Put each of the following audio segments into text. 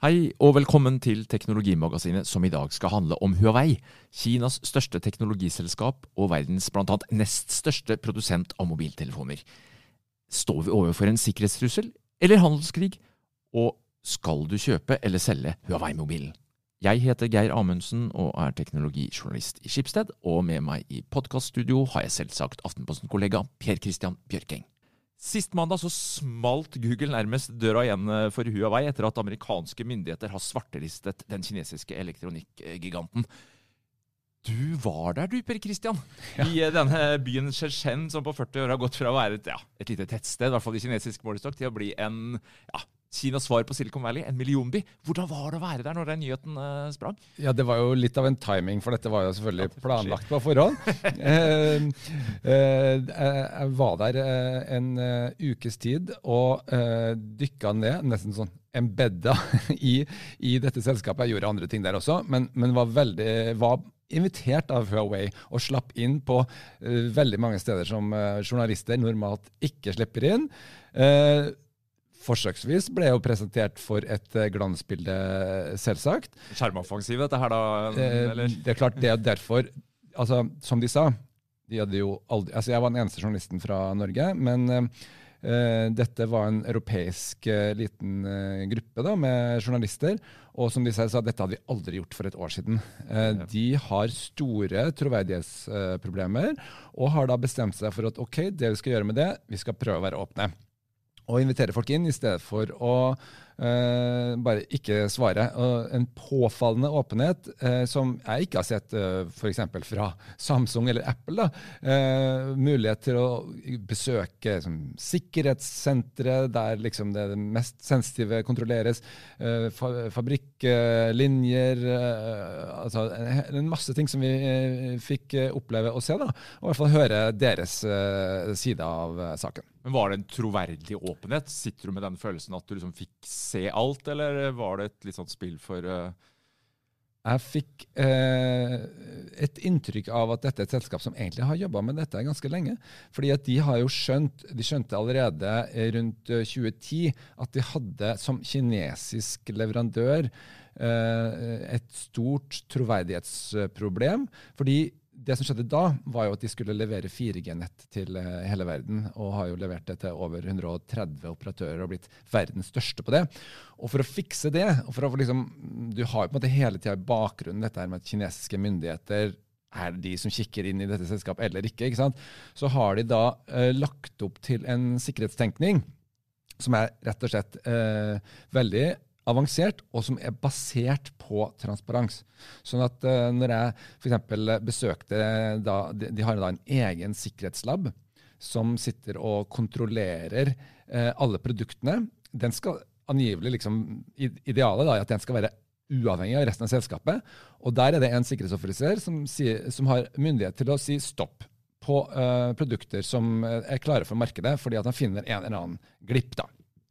Hei og velkommen til Teknologimagasinet, som i dag skal handle om Huawei. Kinas største teknologiselskap og verdens annet nest største produsent av mobiltelefoner. Står vi overfor en sikkerhetstrussel eller handelskrig? Og skal du kjøpe eller selge Huawei-mobilen? Jeg heter Geir Amundsen og er teknologijournalist i Skipsted, og med meg i podkaststudio har jeg selvsagt Aftenposten-kollega Per Christian Bjørkeng. Sist mandag så smalt Google nærmest døra igjen eh, for Huawei etter at amerikanske myndigheter har svartelistet den kinesiske elektronikkgiganten. Du var der du, Per Christian, ja. i eh, denne byen Shenzhen, som på 40 år har gått fra å være et, ja, et lite tettsted, i hvert fall i kinesisk målestokk, til å bli en ja, Kinas svar på Silicon Valley, en millionby. Hvordan var det å være der når den nyheten uh, sprang? Ja, Det var jo litt av en timing, for dette var jo selvfølgelig planlagt på forhånd. uh, uh, jeg var der en ukes tid og uh, dykka ned, nesten sånn embedda i, i, dette selskapet. Jeg gjorde andre ting der også, men, men var, veldig, var invitert av Huawei og slapp inn på veldig mange steder som journalister normalt ikke slipper inn. Uh, forsøksvis ble jo presentert for et eh, glansbilde, selvsagt. Skjermoffensiv, dette her, da? Eh, eller? Det er klart, det er derfor altså, Som de sa de hadde jo aldri, altså Jeg var den eneste journalisten fra Norge, men uh, dette var en europeisk uh, liten uh, gruppe da, med journalister. Og som de sa, dette hadde vi aldri gjort for et år siden. De har store troverdighetsproblemer og har da bestemt seg for at ok, det vi skal gjøre med det, vi skal prøve å være åpne og invitere folk inn, i stedet for å uh, bare ikke svare. Uh, en påfallende åpenhet uh, som jeg ikke har sett uh, f.eks. fra Samsung eller Apple. Mulighet til å besøke liksom, sikkerhetssentre der liksom, det mest sensitive kontrolleres. Fa fabrikklinjer altså en, en, masse ting som vi fikk oppleve og se. da, Og i hvert fall høre deres side av saken. Men Var det en troverdig åpenhet? Sitter du med den følelsen at du liksom fikk se alt, eller var det et litt sånt spill for uh... Jeg fikk eh, et inntrykk av at dette er et selskap som egentlig har jobba med dette ganske lenge. Fordi at de har jo skjønt, de skjønte allerede rundt 2010 at de hadde som kinesisk leverandør eh, et stort troverdighetsproblem. Fordi det som skjedde da, var jo at de skulle levere 4G-nett til eh, hele verden, og har jo levert det til over 130 operatører og blitt verdens største på det. Og for å fikse det, og for å liksom, du har jo på en måte hele tida i bakgrunnen dette her med at kinesiske myndigheter er de som kikker inn i dette selskapet eller ikke, ikke sant? så har de da eh, lagt opp til en sikkerhetstenkning som er rett og slett eh, veldig avansert, og som er basert på transparens. Sånn at uh, når jeg f.eks. besøkte da, de, de, har da en egen sikkerhetslab som sitter og kontrollerer uh, alle produktene. Den skal angivelig liksom, Idealet da, er at den skal være uavhengig av resten av selskapet. Og der er det en sikkerhetsoffiser som, som, har myndighet til å si stopp på uh, produkter som er klare for markedet, fordi at han finner en eller annen glipp. da.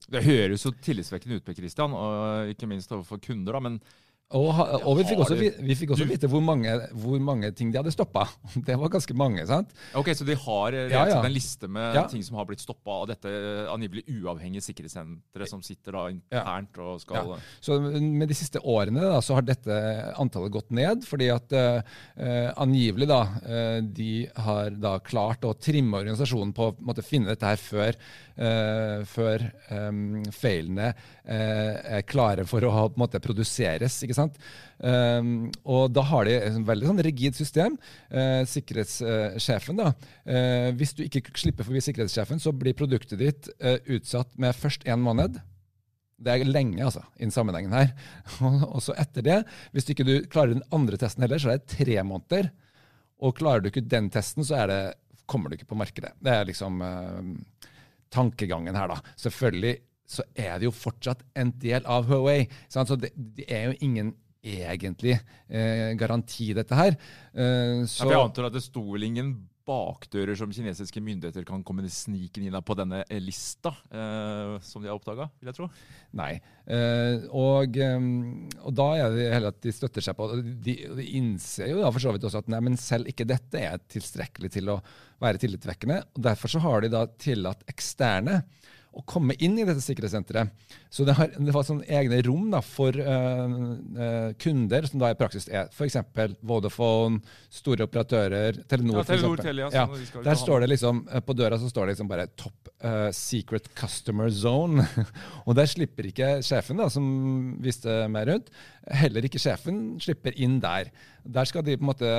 Det høres jo tillitvekkende ut, Per Christian, og ikke minst overfor kunder. da, men og, og vi, fikk også, vi, fikk også, vite hvor mange, hvor mange, ting de hadde stoppa. Det var ganske mange. sant? Ok, Så de har eh, ja, ja. en liste med ja. ting som har blitt stoppa av dette eh, angivelig uavhengige sikkerhetssenteret som sitter da internt og skal Så Med de siste årene da, så har dette antallet gått ned, fordi at uh, angivelig da, uh, de har da klart å trimme organisasjonen på å finne dette her før, uh, før um, feilene er klare for å på en måte produseres. ikke sant? Sant? Um, og da har de et veldig sånn rigid system. Uh, sikkerhetssjefen, da. Uh, hvis du ikke slipper forbi sikkerhetssjefen, så blir produktet ditt uh, utsatt med først én måned. Det er lenge, altså, i den sammenhengen her. og så etter det, hvis du ikke klarer den andre testen heller, så er det tre måneder. Og klarer du ikke den testen, så det, kommer du ikke på markedet. Det er liksom tankegangen her, da. Selvfølgelig så er det jo fortsatt en del av Huawei. Så det, det er jo ingen egentlig eh, garanti, dette her. Eh, så, ja, jeg antar at det sto vel ingen bakdører som kinesiske myndigheter kan komme sniken inn på denne lista, eh, som de har oppdaga, vil jeg tro? Nei. Eh, og, eh, og, da er det heller at de støtter seg på De, de innser jo da for så vidt også at nei, men selv ikke dette er tilstrekkelig til å være tillitvekkende. og Derfor så har de da tillatt eksterne å komme inn i dette sikkerhetssenteret. Så det, har, det var sånne egne rom da, for uh, uh, kunder, som da i praksis er f.eks. Vodafone, store operatører, Telenor. Ja, Telenor Telia, ja, der står det liksom, På døra så står det liksom bare 'Top uh, Secret Customer Zone'. og der slipper ikke sjefen, da, som viste meg rundt, heller ikke sjefen slipper inn der. Der skal de på en måte,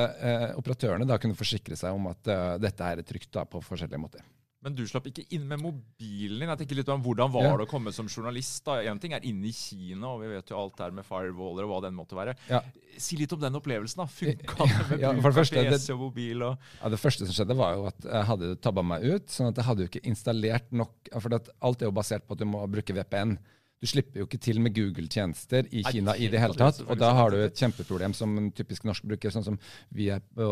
operatørene da kunne forsikre seg om at dette er trygt da, på forskjellige måter. Men du slapp ikke inn med mobilen din. Jeg tenker litt om Hvordan var ja. det å komme som journalist? da? En ting er inne i Kina, og vi vet jo alt der med firewaller og hva den måtte være. Ja. Si litt om den opplevelsen. da. Funka det med ja, bruk av PC og mobil? Og... Ja, Det første som skjedde, var jo at jeg hadde tabba meg ut. sånn at jeg hadde jo ikke installert nok For alt er jo basert på at du må bruke VPN. Du slipper jo ikke til med Google-tjenester i Kina i det hele tatt. Og da har du et kjempeproblem som en typisk norsk bruker, sånn som vi er på,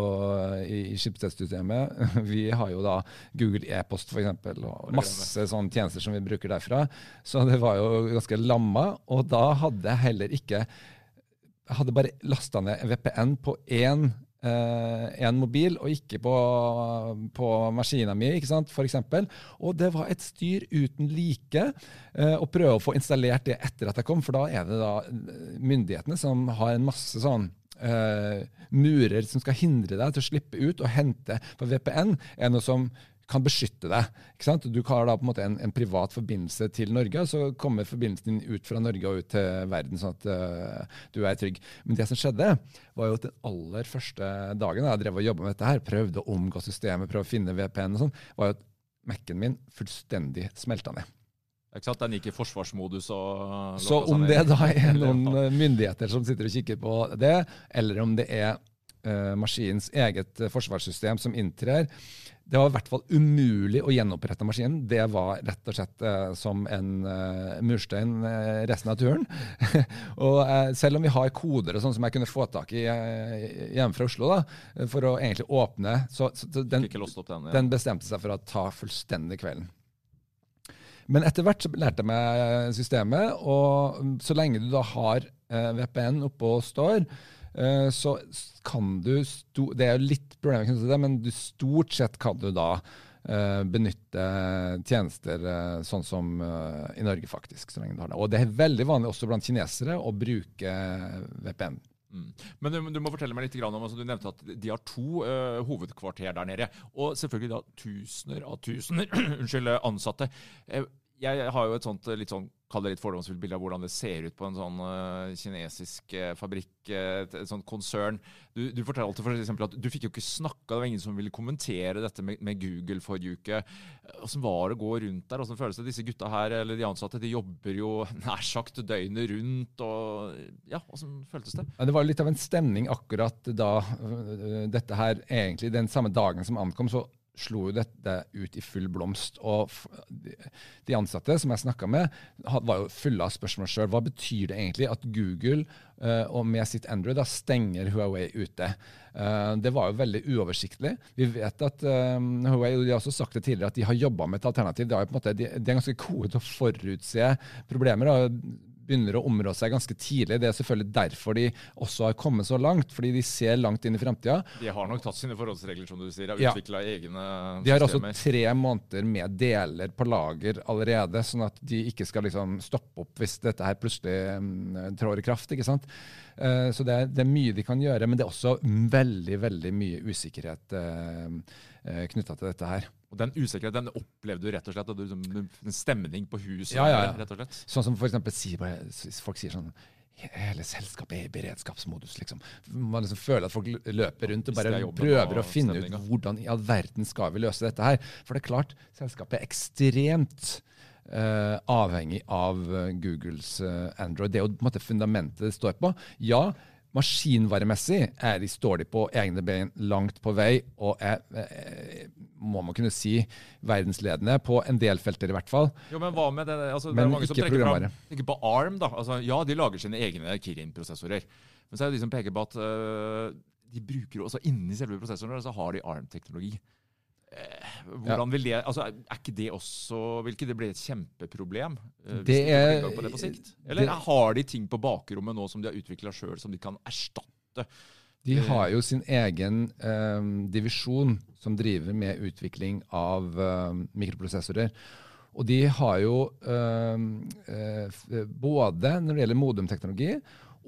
i, Schibsted-systemet. Vi har jo da Google e-post f.eks. og masse sånne tjenester som vi bruker derfra. Så det var jo ganske lamma. Og da hadde jeg heller ikke hadde bare lasta ned VPN på én eh, mobil, og ikke på, på maskina mi, ikke sant, f.eks. Og det var et styr uten like eh, å prøve å få installert det etter at jeg kom, for da er det da myndighetene som har en masse sånn Uh, murer som skal hindre deg til å slippe ut og hente. For VPN er noe som kan beskytte deg. Ikke sant? Du har da på en måte en, en privat forbindelse til Norge, og så kommer forbindelsen din ut fra Norge og ut til verden, sånn at uh, du er trygg. Men det som skjedde, var jo at den aller første dagen da jeg drev og jobba med dette her, prøvde å omgå systemet, prøvde å finne VPN og sånn, var jo at Mac-en min fullstendig smelta ned. Ikke sant? Den gikk i forsvarsmodus. og... Så om det da er noen myndigheter som sitter og kikker på det, eller om det er uh, maskinens eget forsvarssystem som inntrer, det var i hvert fall umulig å gjenopprette maskinen. Det var rett og slett eh, som en eh, murstein uh, resten av turen. og selv om vi har koder og sånn som jeg kunne få tak i hjemme fra Oslo da, for å egentlig åpne, så, så den, den, den, bestemte seg for å ta fullstendig kvelden. Men etter hvert så lærte jeg meg systemet, og så lenge du da har VPN oppe og står, Eh, så kan du Det er jo litt problemer knyttet til det, men du stort sett kan du da uh, benytte tjenester uh, sånn som i Norge, faktisk. så lenge du har det. Og det er veldig vanlig også blant kinesere å bruke VPN. Mm. Men du, du, må fortelle meg litt om, altså, Du nevnte at de har to uh, hovedkvarter der nede. Og selvfølgelig da tusener av tusener unnskyld, ansatte. Uh, jeg har jo et sånt litt sånn, kall det litt fordomsfullt bilde av hvordan det ser ut på en sånn uh, kinesisk uh, fabrikk, uh, et, et sånt konsern. Du, du fortalte for eksempel at du fikk jo ikke snakka, det var ingen som ville kommentere dette med, med Google forrige uke. Åssen var det å gå rundt der? Åssen føles det? Disse gutta her, eller de ansatte, de jobber jo nær sagt døgnet rundt. og ja, Åssen føltes det? Ja, det var litt av en stemning akkurat da dette her, egentlig den samme dagen som ankom. så slo jo dette ut i full blomst. Og de ansatte som jeg snakka med, var jo fulle av spørsmål sjøl. Hva betyr det egentlig at Google uh, og med sitt Android da stenger Huawei ute? Uh, det var jo veldig uoversiktlig. Vi vet at um, Huawei de har også sagt det tidligere, at de har jobba med et alternativ. De er, måte, de, er ganske gode til å forutse problemer. Da begynner å områ seg ganske tidlig. Det er selvfølgelig derfor de også har kommet så langt, fordi de ser langt inn i framtida. De har nok tatt sine forholdsregler, som du sier, og ja. utvikla egne systemer. De har også tre måneder med deler på lager allerede, sånn at de ikke skal liksom stoppe opp hvis dette her plutselig um, trår i kraft. ikke sant? Uh, så det er, det er, mye de kan gjøre, men det er også veldig, veldig mye usikkerhet uh knytta til dette her. Og Den usikkerheten den opplevde du rett og slett? Liksom, en stemning på huset? Ja, ja, ja. rett og slett. Sånn som for eksempel, folk sier sånn Hele selskapet er i beredskapsmodus. liksom. Man liksom føler at folk løper rundt og bare prøver å finne ut hvordan i all verden skal vi løse dette her. For det er klart, selskapet er ekstremt uh, avhengig av uh, Googles uh, Android. Det er jo på en måte fundamentet det står på. Ja, Maskinvaremessig er de, står de på egne bein langt på vei, og er, er, må man kunne si, verdensledende på en del felter, i hvert fall. Jo, Men hva med det? Altså, det er mange som tenker, tenker på ARM. da. Altså, ja, de lager sine egne Kirin-prosessorer. Men så er det de som peker på at uh, de bruker også inni selve prosessoren så har de ARM-teknologi. Eh, hvordan vil det, altså, er ikke det også, Vil ikke det bli et kjempeproblem? Eh, det er, på det på sikt? Eller det, har de ting på bakrommet nå som de har utvikla sjøl, som de kan erstatte? De har jo sin egen eh, divisjon som driver med utvikling av eh, mikroprosessorer. Og de har jo eh, øh, både når det gjelder modemteknologi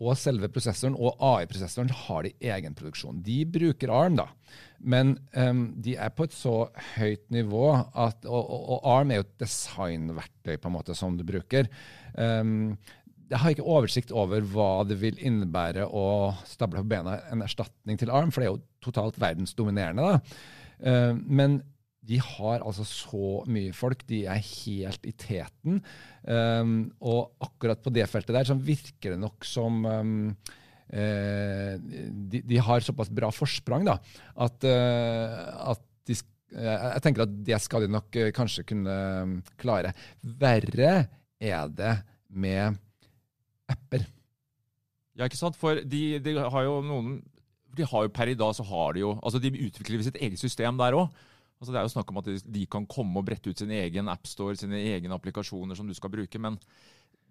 og selve prosessoren og AI-prosessoren har de egen produksjon. De bruker ARM, da. Men um, de er på et så høyt nivå at Og, og, og ARM er jo et designverktøy på en måte som du bruker. Um, jeg har ikke oversikt over hva det vil innebære å stable på bena en erstatning til ARM, for det er jo totalt verdensdominerende. da. Uh, men de har altså så mye folk. De er helt i teten. Um, og akkurat på det feltet der så virker det nok som um, uh, de, de, har såpass bra forsprang da, at, uh, at de, uh, jeg tenker at det skal de nok kanskje kunne klare. Verre er det med apper. Ja, ikke sant? For de, de har jo noen de har jo Per i dag så har de jo altså De utvikler sitt eget system der òg. Altså det er jo snakk om at de kan komme og brette ut sin egen appstore, sine egne applikasjoner som du skal bruke. men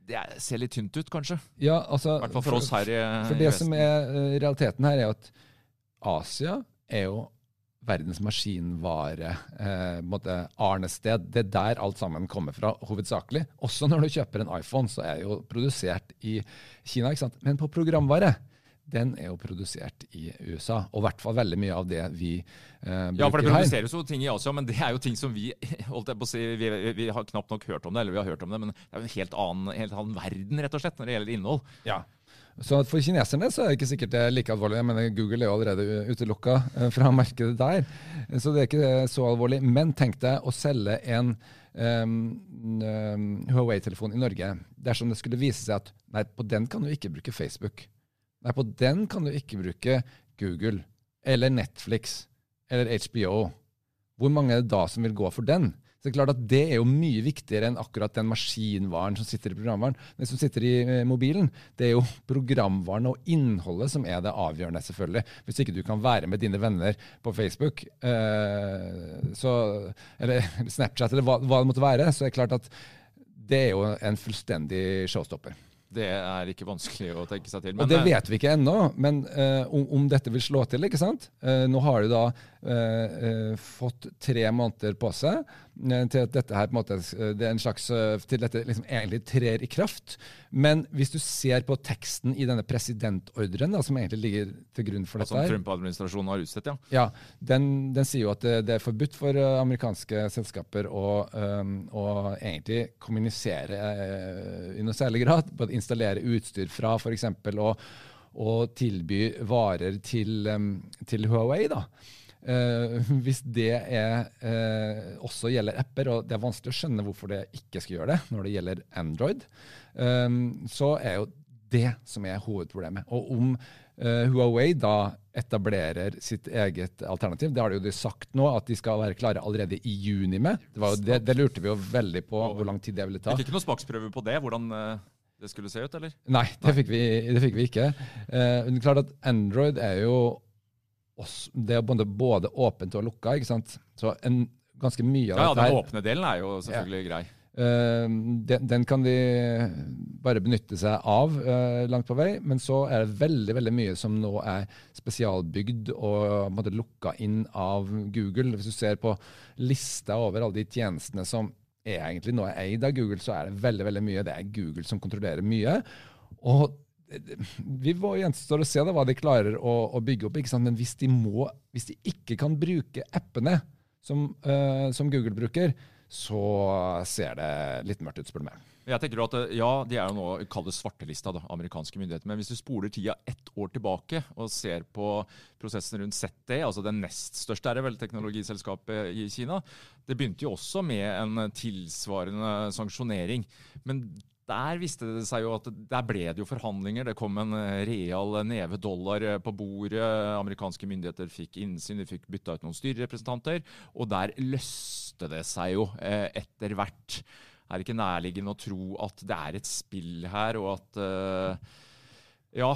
det ser litt tynt ut, kanskje. Ja, altså, I hvert fall for, for oss her i, for det som er uh, realiteten her, er at Asia er jo verdens maskinvare, eh, arnested. Det er der alt sammen kommer fra, hovedsakelig. Også når du kjøper en iPhone, så er det jo produsert i Kina. ikke sant? Men på programvare den er jo produsert i USA. Og i hvert fall veldig mye av det vi eh, bruker her. Ja, for det produseres jo ting i Asia, men det er jo ting som vi holdt jeg på å si, vi, vi, har knapt nok hørt om det, eller vi har hørt om det, men det er jo en helt annen, helt annen verden, rett og slett, når det gjelder innhold. Ja. Så For kineserne så er det ikke sikkert det er like alvorlig. Jeg mener Google er jo allerede utelukka eh, fra markedet der, så det er ikke så alvorlig. Men tenk deg å selge en um, um, Huawei-telefon i Norge dersom det skulle vise seg at nei, på den kan du ikke bruke Facebook. Nei, på den kan du ikke bruke Google eller Netflix eller HBO. Hvor mange er det da som vil gå for den? Så Det er klart at det er jo mye viktigere enn akkurat den maskinvaren som sitter i programvaren. Det som sitter i eh, mobilen, det er jo programvaren og innholdet som er det avgjørende, selvfølgelig. Hvis ikke du kan være med dine venner på Facebook eh, så, eller Snapchat eller hva, hva det måtte være, så er det klart at det er jo en fullstendig showstopper. Det er ikke vanskelig å tenke seg til. Men, og det eh, vet vi ikke ennå, men uh, om, om, dette vil slå til. ikke sant? Uh, nå har du da fått tre måneder på seg til at dette her på en måte, det er en slags, til dette liksom egentlig trer i kraft. Men hvis du ser på teksten i denne presidentordren, da, som egentlig ligger til grunn for dette Som Trump-administrasjonen har utstedt, ja? Ja, den, den, sier jo at det, det, er forbudt for amerikanske selskaper å, um, å egentlig kommunisere i noe særlig grad. på å installere utstyr fra f.eks. Og, og tilby varer til, til Huawei. da. Uh, hvis det er, uh, også gjelder apper, og det er vanskelig å skjønne hvorfor det ikke skal gjøre det når det gjelder Android, um, så er jo det som er hovedproblemet. Og om uh, Huawei da etablerer sitt eget alternativ, det har de jo sagt nå, at de skal være klare allerede i juni med. Det, det, det lurte vi jo veldig på hvor lang tid det ville ta. Fikk ikke noen smaksprøve på det? hvordan det skulle se ut, eller? Nei, det fikk vi, det fikk vi ikke. Eh, er klart at Android er jo det er både, både åpent og lukka. ikke sant? Så en, ganske mye av ja, dette her... Ja, den åpne delen er jo selvfølgelig ja. grei. Uh, den, den, kan de bare benytte seg av uh, langt på vei. Men så er det veldig veldig mye som nå er spesialbygd og måtte, lukka inn av Google. Hvis du ser på lista over alle de tjenestene som egentlig nå er eid av Google, så er det veldig veldig mye. Det er Google som kontrollerer mye. Og vi gjenstår å se da, hva de klarer å, å bygge opp. Men hvis de, må, hvis de, ikke kan bruke appene som, uh, som Google bruker, så ser det litt mørkt ut, spør du meg. Jeg tenker at eh, Ja, de er jo nå kallet svartelista, da, amerikanske myndigheter. Men hvis du spoler tida ett år tilbake og ser på prosessen rundt ZTE, altså den nest største er det vel teknologiselskapet i Kina, det begynte jo også med en tilsvarende sanksjonering. Men der viste det seg jo at der ble det jo forhandlinger. Det kom en eh, real neve dollar eh, på bordet. Amerikanske myndigheter fikk innsyn, de fikk bytta ut noen styrerepresentanter. Og der løste det seg jo etter hvert er det ikke nærliggende å tro at det er et spill her, og at Ja.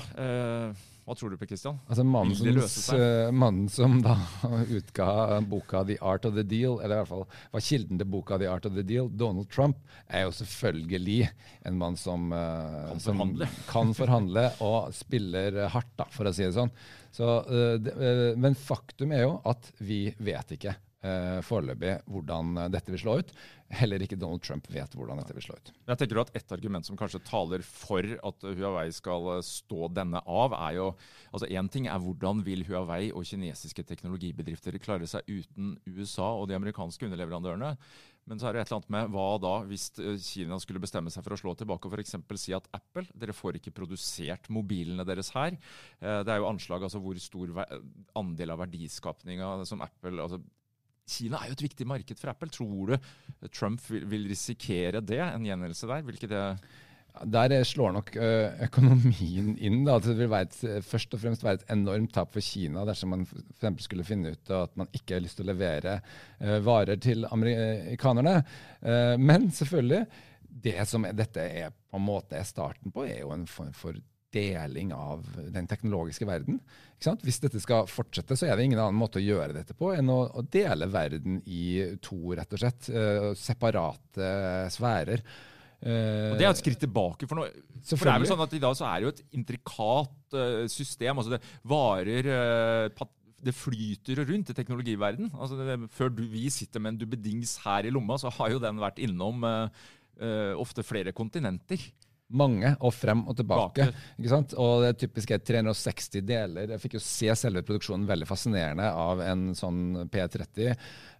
Hva tror du på, Christian? Altså mannen, som, uh, mannen som da utga boka 'The Art of the Deal', eller i hvert fall var kilden til boka 'The Art of the Deal', Donald Trump, er jo selvfølgelig en mann som, kan, som forhandle. kan forhandle og spiller hardt, da, for å si det sånn. Så, det, men faktum er jo at vi vet ikke eh, foreløpig hvordan dette vil slå ut. Heller ikke Donald Trump vet hvordan dette vil slå ut. Jeg tenker at Et argument som kanskje taler for at Huawei skal eh, stå denne av, er jo altså Én ting er hvordan vil Huawei og kinesiske teknologibedrifter klare seg uten USA og de amerikanske underleverandørene. Men så er det et eller annet med hva da hvis eh, Kina skulle bestemme seg for å slå tilbake og f.eks. si at Apple dere får ikke produsert mobilene deres her. Eh, det er jo anslag altså hvor stor andel av verdiskapninga som Apple altså Kina er jo et viktig marked for Apple. Tror du Trump vil, vil risikere det, en gjengjeldelse der? Vil det der slår nok økonomien inn. Da. Det vil et, først og fremst være et enormt tap for Kina dersom man for skulle finne ut at man ikke har lyst til å levere varer til amerikanerne. Men selvfølgelig, det som dette er på en måte er starten på, er jo en form for deling av den teknologiske verden. Hvis dette skal fortsette, så er det ingen annen måte å gjøre dette på enn å, å dele verden i to, rett og slett. separate sfærer. Uh, og Det er et skritt tilbake. For, noe, for det er vel sånn at I dag så er det jo et intrikat uh, system. altså det Varer uh, Det flyter rundt i teknologiverden. Altså det, før du, vi sitter med en dubbedings her i lomma, så har jo den vært innom ofte flere kontinenter mange, og frem og tilbake. ikke sant? Og det er typisk 360 deler. Jeg fikk jo se selve produksjonen veldig fascinerende av en sånn P30.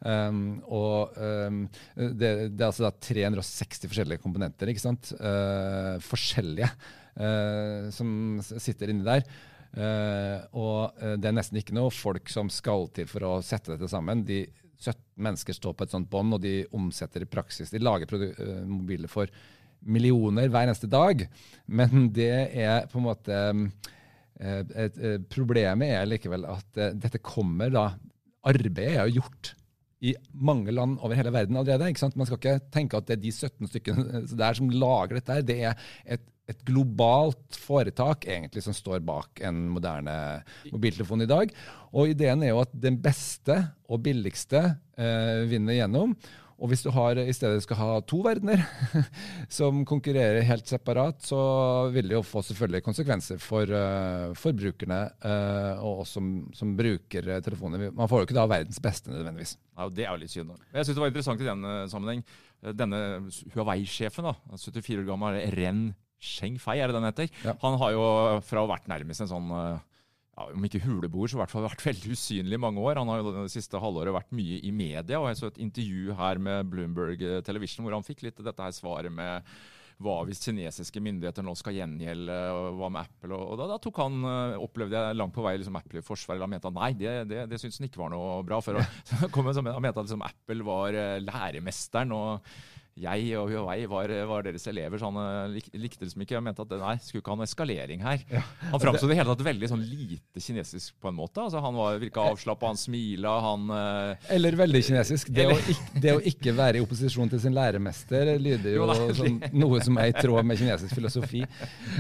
Um, og um, det, det, er altså da 360 forskjellige komponenter, ikke sant? Uh, forskjellige, uh, som sitter inni der. Uh, og det er nesten ikke noe folk som skal til for å sette dette sammen. De 17 mennesker står på et sånt bånd, og de omsetter i praksis. De lager mobiler for millioner hver eneste dag. Men det er på en måte eh, et, eh, Problemet er likevel at eh, dette kommer da Arbeidet er jo gjort i mange land over hele verden allerede. ikke sant? Man skal ikke tenke at det er de 17 stykkene der som lager dette. her. Det er et, et, globalt foretak egentlig som står bak en moderne mobiltelefon i dag. Og ideen er jo at den beste og billigste eh, vinner gjennom. Og hvis du har, i stedet skal ha to verdener som konkurrerer helt separat, så vil det jo få selvfølgelig konsekvenser for uh, forbrukerne uh, og oss som, som, bruker telefoner. Man får jo ikke da verdens beste nødvendigvis. Ja, Det er jo litt synd. Jeg syns det var interessant i den sammenheng. Denne Huawei-sjefen, 74 år gammel, Ren Shengfei, er det den heter? Ja. Han har jo fra å ha vært nærmest en sånn ja, om ikke huleboer, så i hvert fall vært veldig usynlig i mange år. Han har jo det siste halvåret vært mye i media, og jeg så et intervju her med Bloomberg Television hvor han fikk litt dette her svaret med hva hvis kinesiske myndigheter nå skal gjengjelde, og hva med Apple? Og, da, da, tok han, eh, opplevde jeg langt på vei liksom Apple i forsvar. Han mente at nei, det, det, det syntes han ikke var noe bra. For å, han mente at liksom Apple var eh, læremesteren. og jeg og Huawei var, var, deres elever, så han lik, likte liksom ikke. Jeg mente at nei, skulle ikke ha noe eskalering her. Ja. Han framsto det hele tatt veldig sånn lite kinesisk på en måte. Altså, han var, virka avslappa, han smila, han uh, Eller veldig kinesisk. Det, eller, å, ikke, det, å, ikke være i opposisjon til sin læremester lyder jo, jo som noe som er i tråd med kinesisk filosofi.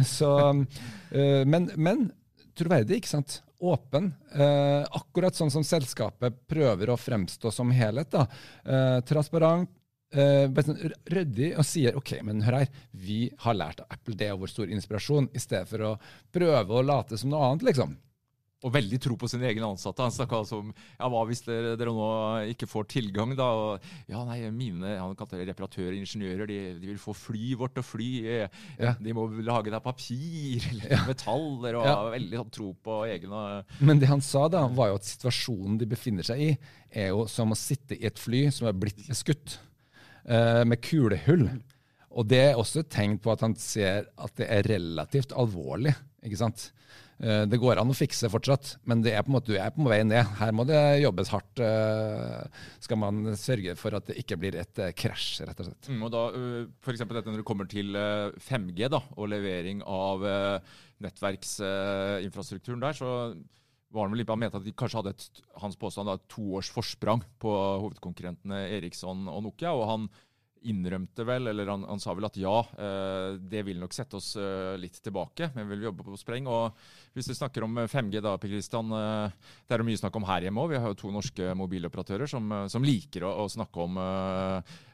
Så, uh, men, men troverdig, ikke sant? Åpen. Eh, akkurat sånn som selskapet prøver å fremstå som helhet. da. transparent uh, ryddig og sier ok, men hør her, vi har lært av Apple, det er vår store inspirasjon, i stedet for å prøve å late som noe annet, liksom. Og veldig tro på sine egne ansatte. Han snakka altså om ja, hva hvis dere, dere, nå ikke får tilgang, da? Og, ja, nei, mine han kalte det reparatører, ingeniører, de, de, vil få fly vårt og fly. Ja. De må lage det av papir eller ja. metaller, og ja. veldig sånn, tro på egne Men det han sa, da, var jo at situasjonen de befinner seg i, er jo som å sitte i et fly som er blitt skutt med kulehull. Og det er også et tegn på at han ser at det er relativt alvorlig. ikke sant? Uh, det går an å fikse fortsatt, men det er på en måte, du er på vei ned. Her må det jobbes hardt. Uh, skal man sørge for at det ikke blir et krasj, rett og slett. Mm, og da, for dette Når det kommer til 5G da, og levering av nettverksinfrastrukturen der, så var han vel han mente at de kanskje hadde et, hans påstand da, to års forsprang på hovedkonkurrentene Eriksson og Nokia. og han innrømte vel, eller han, han sa vel at ja, eh, det vil nok sette oss eh, litt tilbake, men vi vil jobbe på spreng. Og hvis vi snakker om 5G, da, Per Kristian, eh, det er jo mye snakk om her hjemme òg. Vi har jo to norske mobiloperatører som, som liker å, å, snakke om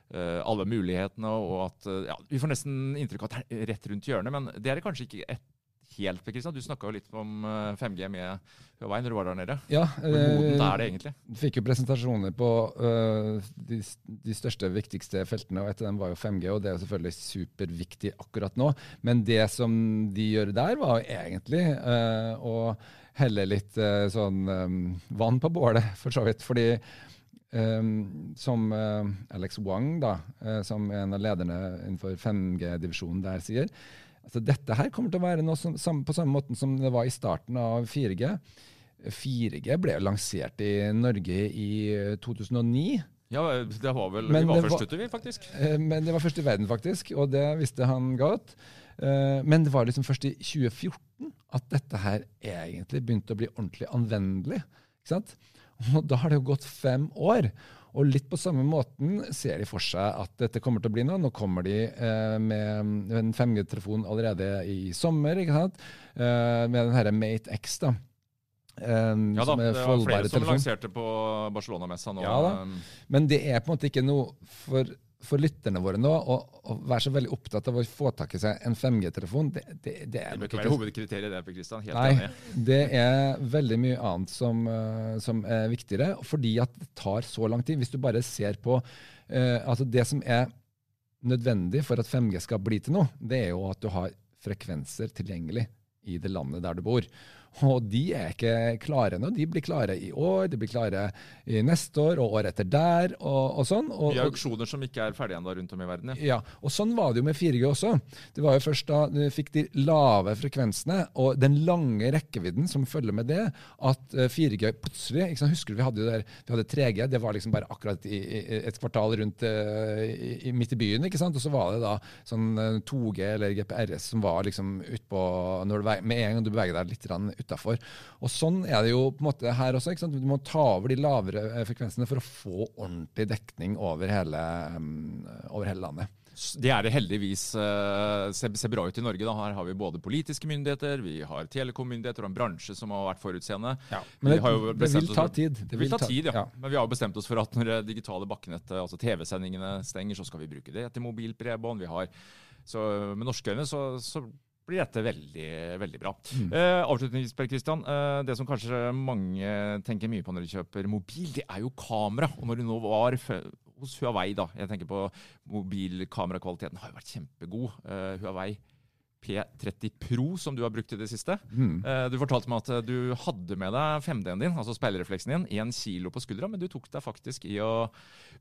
alle mulighetene, og at ja, Vi får nesten inntrykk av at det er rett rundt hjørnet, men det er det kanskje ikke et helt, Per Kristian. Du snakka jo litt om 5G eh, med Huawei når du var der nede. Ja, Hvor modent er det egentlig? Vi fikk jo presentasjoner på uh, de, de, største, viktigste feltene, og et av dem var jo 5G, og det er jo selvfølgelig superviktig akkurat nå. Men det som de gjør der, var jo egentlig uh, å helle litt uh, sånn um, vann på bålet, for så vidt. fordi Um, som uh, Alex Wang, da, uh, som en av lederne innenfor 5G-divisjonen der, sier altså Dette her kommer til å være noe som, på samme måte som det var i starten av 4G. 4G ble jo lansert i Norge i 2009. Ja, det var vel, men Vi var først ute, vi, faktisk. Uh, men det var først i verden, faktisk, og det visste han godt. men det var liksom først i 2014 at dette her egentlig begynte å bli ordentlig anvendelig. ikke sant? Og da har det jo gått fem år. Og litt på samme måten ser de for seg at dette kommer til å bli noe. Nå kommer de eh, med en 5G-telefon allerede i sommer, ikke sant? Eh, med den herre Mate X. da. Um, ja da, det var flere som lanserte på Barcelona-messa nå. Ja da. Men det er på en måte ikke noe for for lytterne våre nå å, være så veldig opptatt av å få tak i seg en 5G-telefon, det, det, det, er det bør ikke være hovedkriteriet, det, Kristian. Helt Nei, enig. det er veldig mye annet som, uh, som, er viktigere, fordi at det tar så lang tid. Hvis du bare ser på uh, altså Det som er nødvendig for at 5G skal bli til noe, det er jo at du har frekvenser tilgjengelig i det landet der du bor. Og de er ikke klare nå. De blir klare i år, de blir klare i neste år og året etter der. og, og sånn. Og, har auksjoner som ikke er ferdige ennå rundt om i verden. Ja. ja, og sånn var det jo med 4G også. Det var jo først da du fikk de lave frekvensene og den lange rekkevidden som følger med det, at 4G eh, plutselig ikke sant, Husker du vi hadde jo der, vi hadde 3G, det var liksom bare akkurat i, i et kvartal rundt uh, i, midt i byen. ikke sant, Og så var det da sånn 2G eh, eller GPRS som var liksom utpå Med en gang du beveger deg litt utafor. Og sånn er det jo på en måte her også. Du må ta over de lavere eh, frekvensene for å få ordentlig dekning over hele, um, over hele landet. Det er det heldigvis uh, ser, bra ut i Norge. Da. Her har vi både politiske myndigheter, vi har telekommyndigheter og en bransje som har vært forutseende. Ja, men det, det, vil ta tid. Det vil ta tid, ja. ja. Men vi har bestemt oss for at når det digitale bakkenettet, altså TV-sendingene, stenger, så skal vi bruke det til mobilbredbånd. Vi har, så med norske øyne så, så blir dette veldig, veldig bra. Mm. Uh, avslutningsvis, Per Kristian. Uh, det som kanskje mange tenker mye på når de kjøper mobil, det er jo kamera. Og når du nå var hos Huawei, da, jeg tenker på mobilkamerakvaliteten har jo vært kjempegod. Uh, Huawei P30 Pro, som du har brukt i det siste. Mm. Du fortalte meg at du hadde med deg 5D-en din, altså speilrefleksen din, én kilo på skuldra, men du tok deg faktisk i å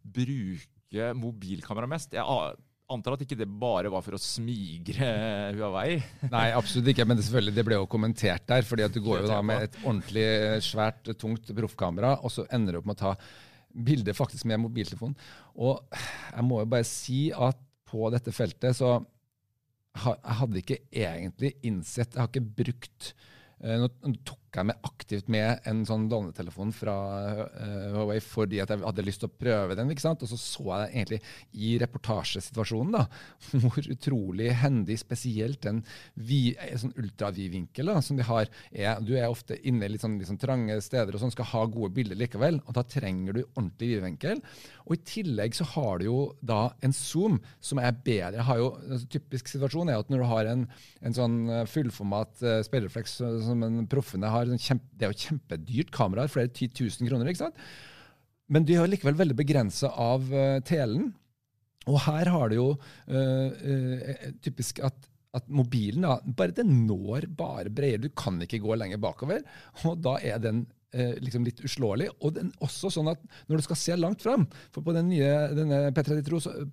bruke mobilkamera mest. Jeg antar at ikke det bare var for å smigre Huawei? Nei, absolutt ikke. Men det, selvfølgelig, det ble jo kommentert der. fordi at du går jo da med et ordentlig svært, tungt proffkamera, og så ender du opp med å ta bilder faktisk med mobiltelefon. Og jeg må jo bare si at på dette feltet så jeg hadde ikke egentlig innsett Jeg har ikke brukt Eh, nå tok jeg med aktivt med en sånn lånetelefon fra uh, Huawei fordi at jeg hadde lyst til å prøve den. ikke sant? Og så så jeg egentlig i reportasjesituasjonen da, hvor utrolig hendig spesielt den vi, sånn ultravidvinkel som de har, er. Du er ofte inne i litt sånn, litt sånn trange steder og sånn, skal ha gode bilder likevel. og Da trenger du ordentlig vidvinkel. Og I tillegg så har du jo da en zoom som er bedre. har jo, altså, Typisk situasjon er at når du har en, en sånn fullformat uh, speilrefleks som en proffene har. Sånn det er jo kjempedyrt kamera, flere 10 000 kroner. ikke sant? Men de er likevel veldig begrensa av uh, telen. Og her har det jo uh, uh, typisk at, at mobilen da, bare den når bare bredere. Du kan ikke gå lenger bakover. Og da er den eh, liksom litt uslåelig. Og den, også sånn at når du skal se langt fram For på den nye denne P30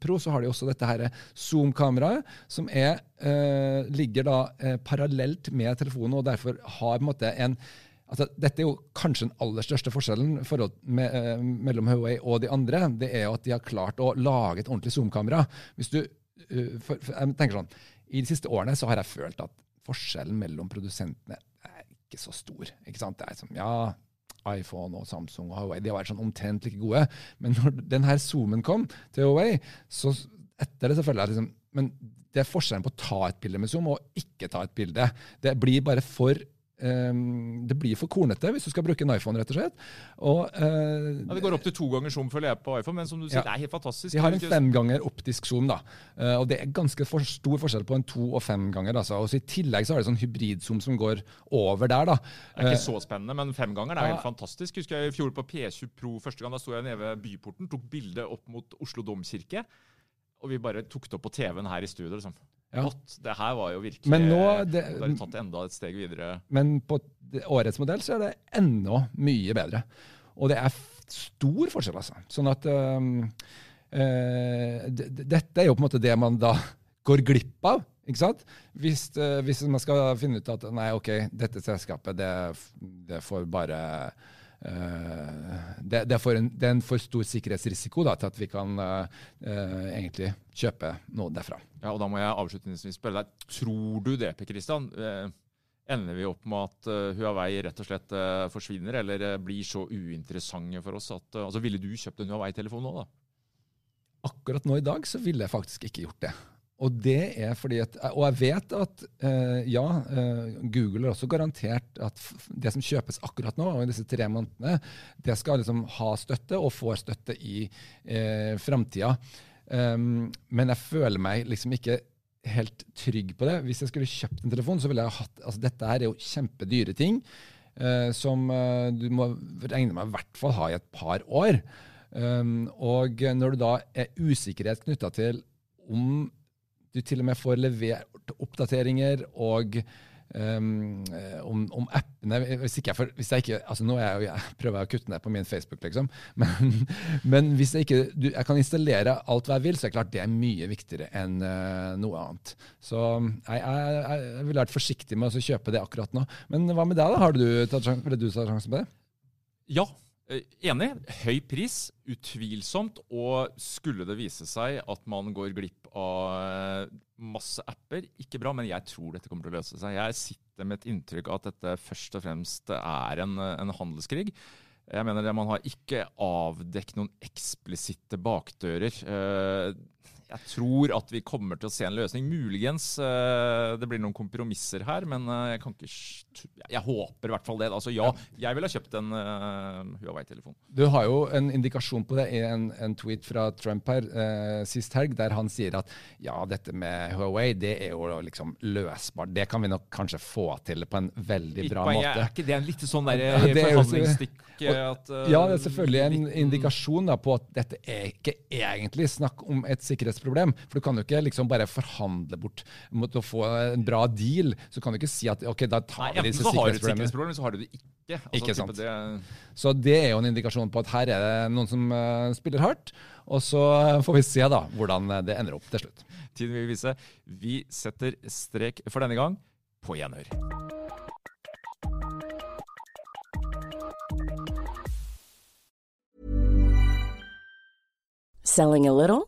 Pro så har de også dette her zoom-kameraet, som er, eh, ligger da eh, parallelt med telefonen, og derfor har på en måte en Altså, dette er jo kanskje den aller største forskjellen med, eh, mellom Huawei og de andre. Det er jo at de har klart å lage et ordentlig zoom-kamera. Hvis du, uh, for, for, jeg tenker sånn, I de siste årene så har jeg følt at forskjellen mellom produsentene er ikke så stor. ikke sant? Det er som, ja, iPhone og Samsung og Huawei de har vært sånn omtrent like gode. Men når den her zoomen kom til Huawei, så etter det selvfølgelig liksom, Men det er forskjellen på å ta et bilde med zoom og ikke ta et bilde. Det blir bare for det blir for kornete hvis du skal bruke en iPhone, rett og slett. Og, uh, ja, det går opp til to ganger zoom føler jeg på iPhone, men som du sier, ja, det er helt fantastisk. De har en fem ganger optisk zoom, da. Uh, og det er ganske for stor forskjell på en to og fem ganger. Altså. Og I tillegg så har det sånn hybridzoom som går over der, da. Det er ikke uh, så spennende, men femgangeren er ja. helt fantastisk. Husker jeg i fjor på P20 Pro første gang, da sto jeg nede ved byporten, tok bilde opp mot Oslo domkirke. Og vi bare tok det opp på TV-en her i studio. liksom. Ja. Det her var jo virkelig men nå, det, det tatt enda et steg videre. Men på årets modell så er det enda mye bedre. Og det er stor forskjell, altså. Sånn at um, uh, Dette er jo på en måte det man da går glipp av. ikke sant? Hvis, uh, hvis man skal finne ut at nei, ok, dette selskapet det, det får bare det, det, er en, det, er en, for stor sikkerhetsrisiko da, til at vi kan uh, uh, egentlig kjøpe noe derfra. Ja, og Da må jeg avslutningsvis spørre deg. Tror du det, Per Kristian? ender vi opp med at Huawei rett og slett forsvinner, eller blir så uinteressante for oss at altså Ville du kjøpt en Huawei-telefon nå, da? Akkurat nå i dag så ville jeg faktisk ikke gjort det. Og det er fordi at, og jeg vet at uh, ja, uh, Google har også garantert at det som kjøpes akkurat nå, og i disse tre månedene, det skal liksom ha støtte og får støtte i uh, framtida. Um, men jeg føler meg liksom ikke helt trygg på det. Hvis jeg skulle kjøpt en telefon, så ville jeg hatt altså Dette her er jo kjempedyre ting uh, som uh, du må regne med i hvert fall ha i et par år. Um, og når du da er usikkerhet knytta til om du til og med får levert oppdateringer og um, om, om, appene hvis, jeg, for, hvis jeg ikke, altså Nå jeg, jeg prøver jeg å kutte ned på min Facebook, liksom. Men, men hvis jeg ikke du, jeg kan installere alt hva jeg vil, så er det klart det er mye viktigere enn uh, noe annet. Så jeg, jeg, ville vært forsiktig med å kjøpe det akkurat nå. Men hva med deg, da? Har du tatt, ville du tatt sjansen på det? Ja, Eh, enig. Høy pris, utvilsomt. Og skulle det vise seg at man går glipp av eh, masse apper, ikke bra, men jeg tror dette kommer til å løse seg. Jeg sitter med et inntrykk av at dette først og fremst er en, en handelskrig. Jeg mener det, Man har ikke avdekket noen eksplisitte bakdører. Eh, jeg tror at vi kommer til å se en løsning. Muligens uh, det blir noen kompromisser her, men uh, jeg kan ikke Jeg håper i hvert fall det. Altså ja, jeg ville ha kjøpt en uh, Huawei-telefon. Du har jo en indikasjon på det i en, en tweet fra Trump her sist helg, der han sier at ja, dette med Huawei det er jo liksom løsbart. Det kan vi nok kanskje få til på en veldig bra måte. Er ikke det en litt sånn der, ja, forhandlingsstikk? At, ja, det er selvfølgelig en indikasjon da, på at dette er ikke egentlig snakk om et sikkerhetsproblem sikkerhetsproblem. For du kan jo ikke liksom bare forhandle bort mot å få en bra deal. Så kan du ikke si at ok, da tar vi disse sikkerhetsproblemene. Enten så har du et sikkerhetsproblem, så har du det ikke. Altså, ikke sant. Det... Så det er jo en indikasjon på at her er det noen som uh, spiller hardt. Og så får vi se da hvordan det ender opp til slutt. Tiden vil vise. Vi setter strek for denne gang. På gjenhør. Selling a little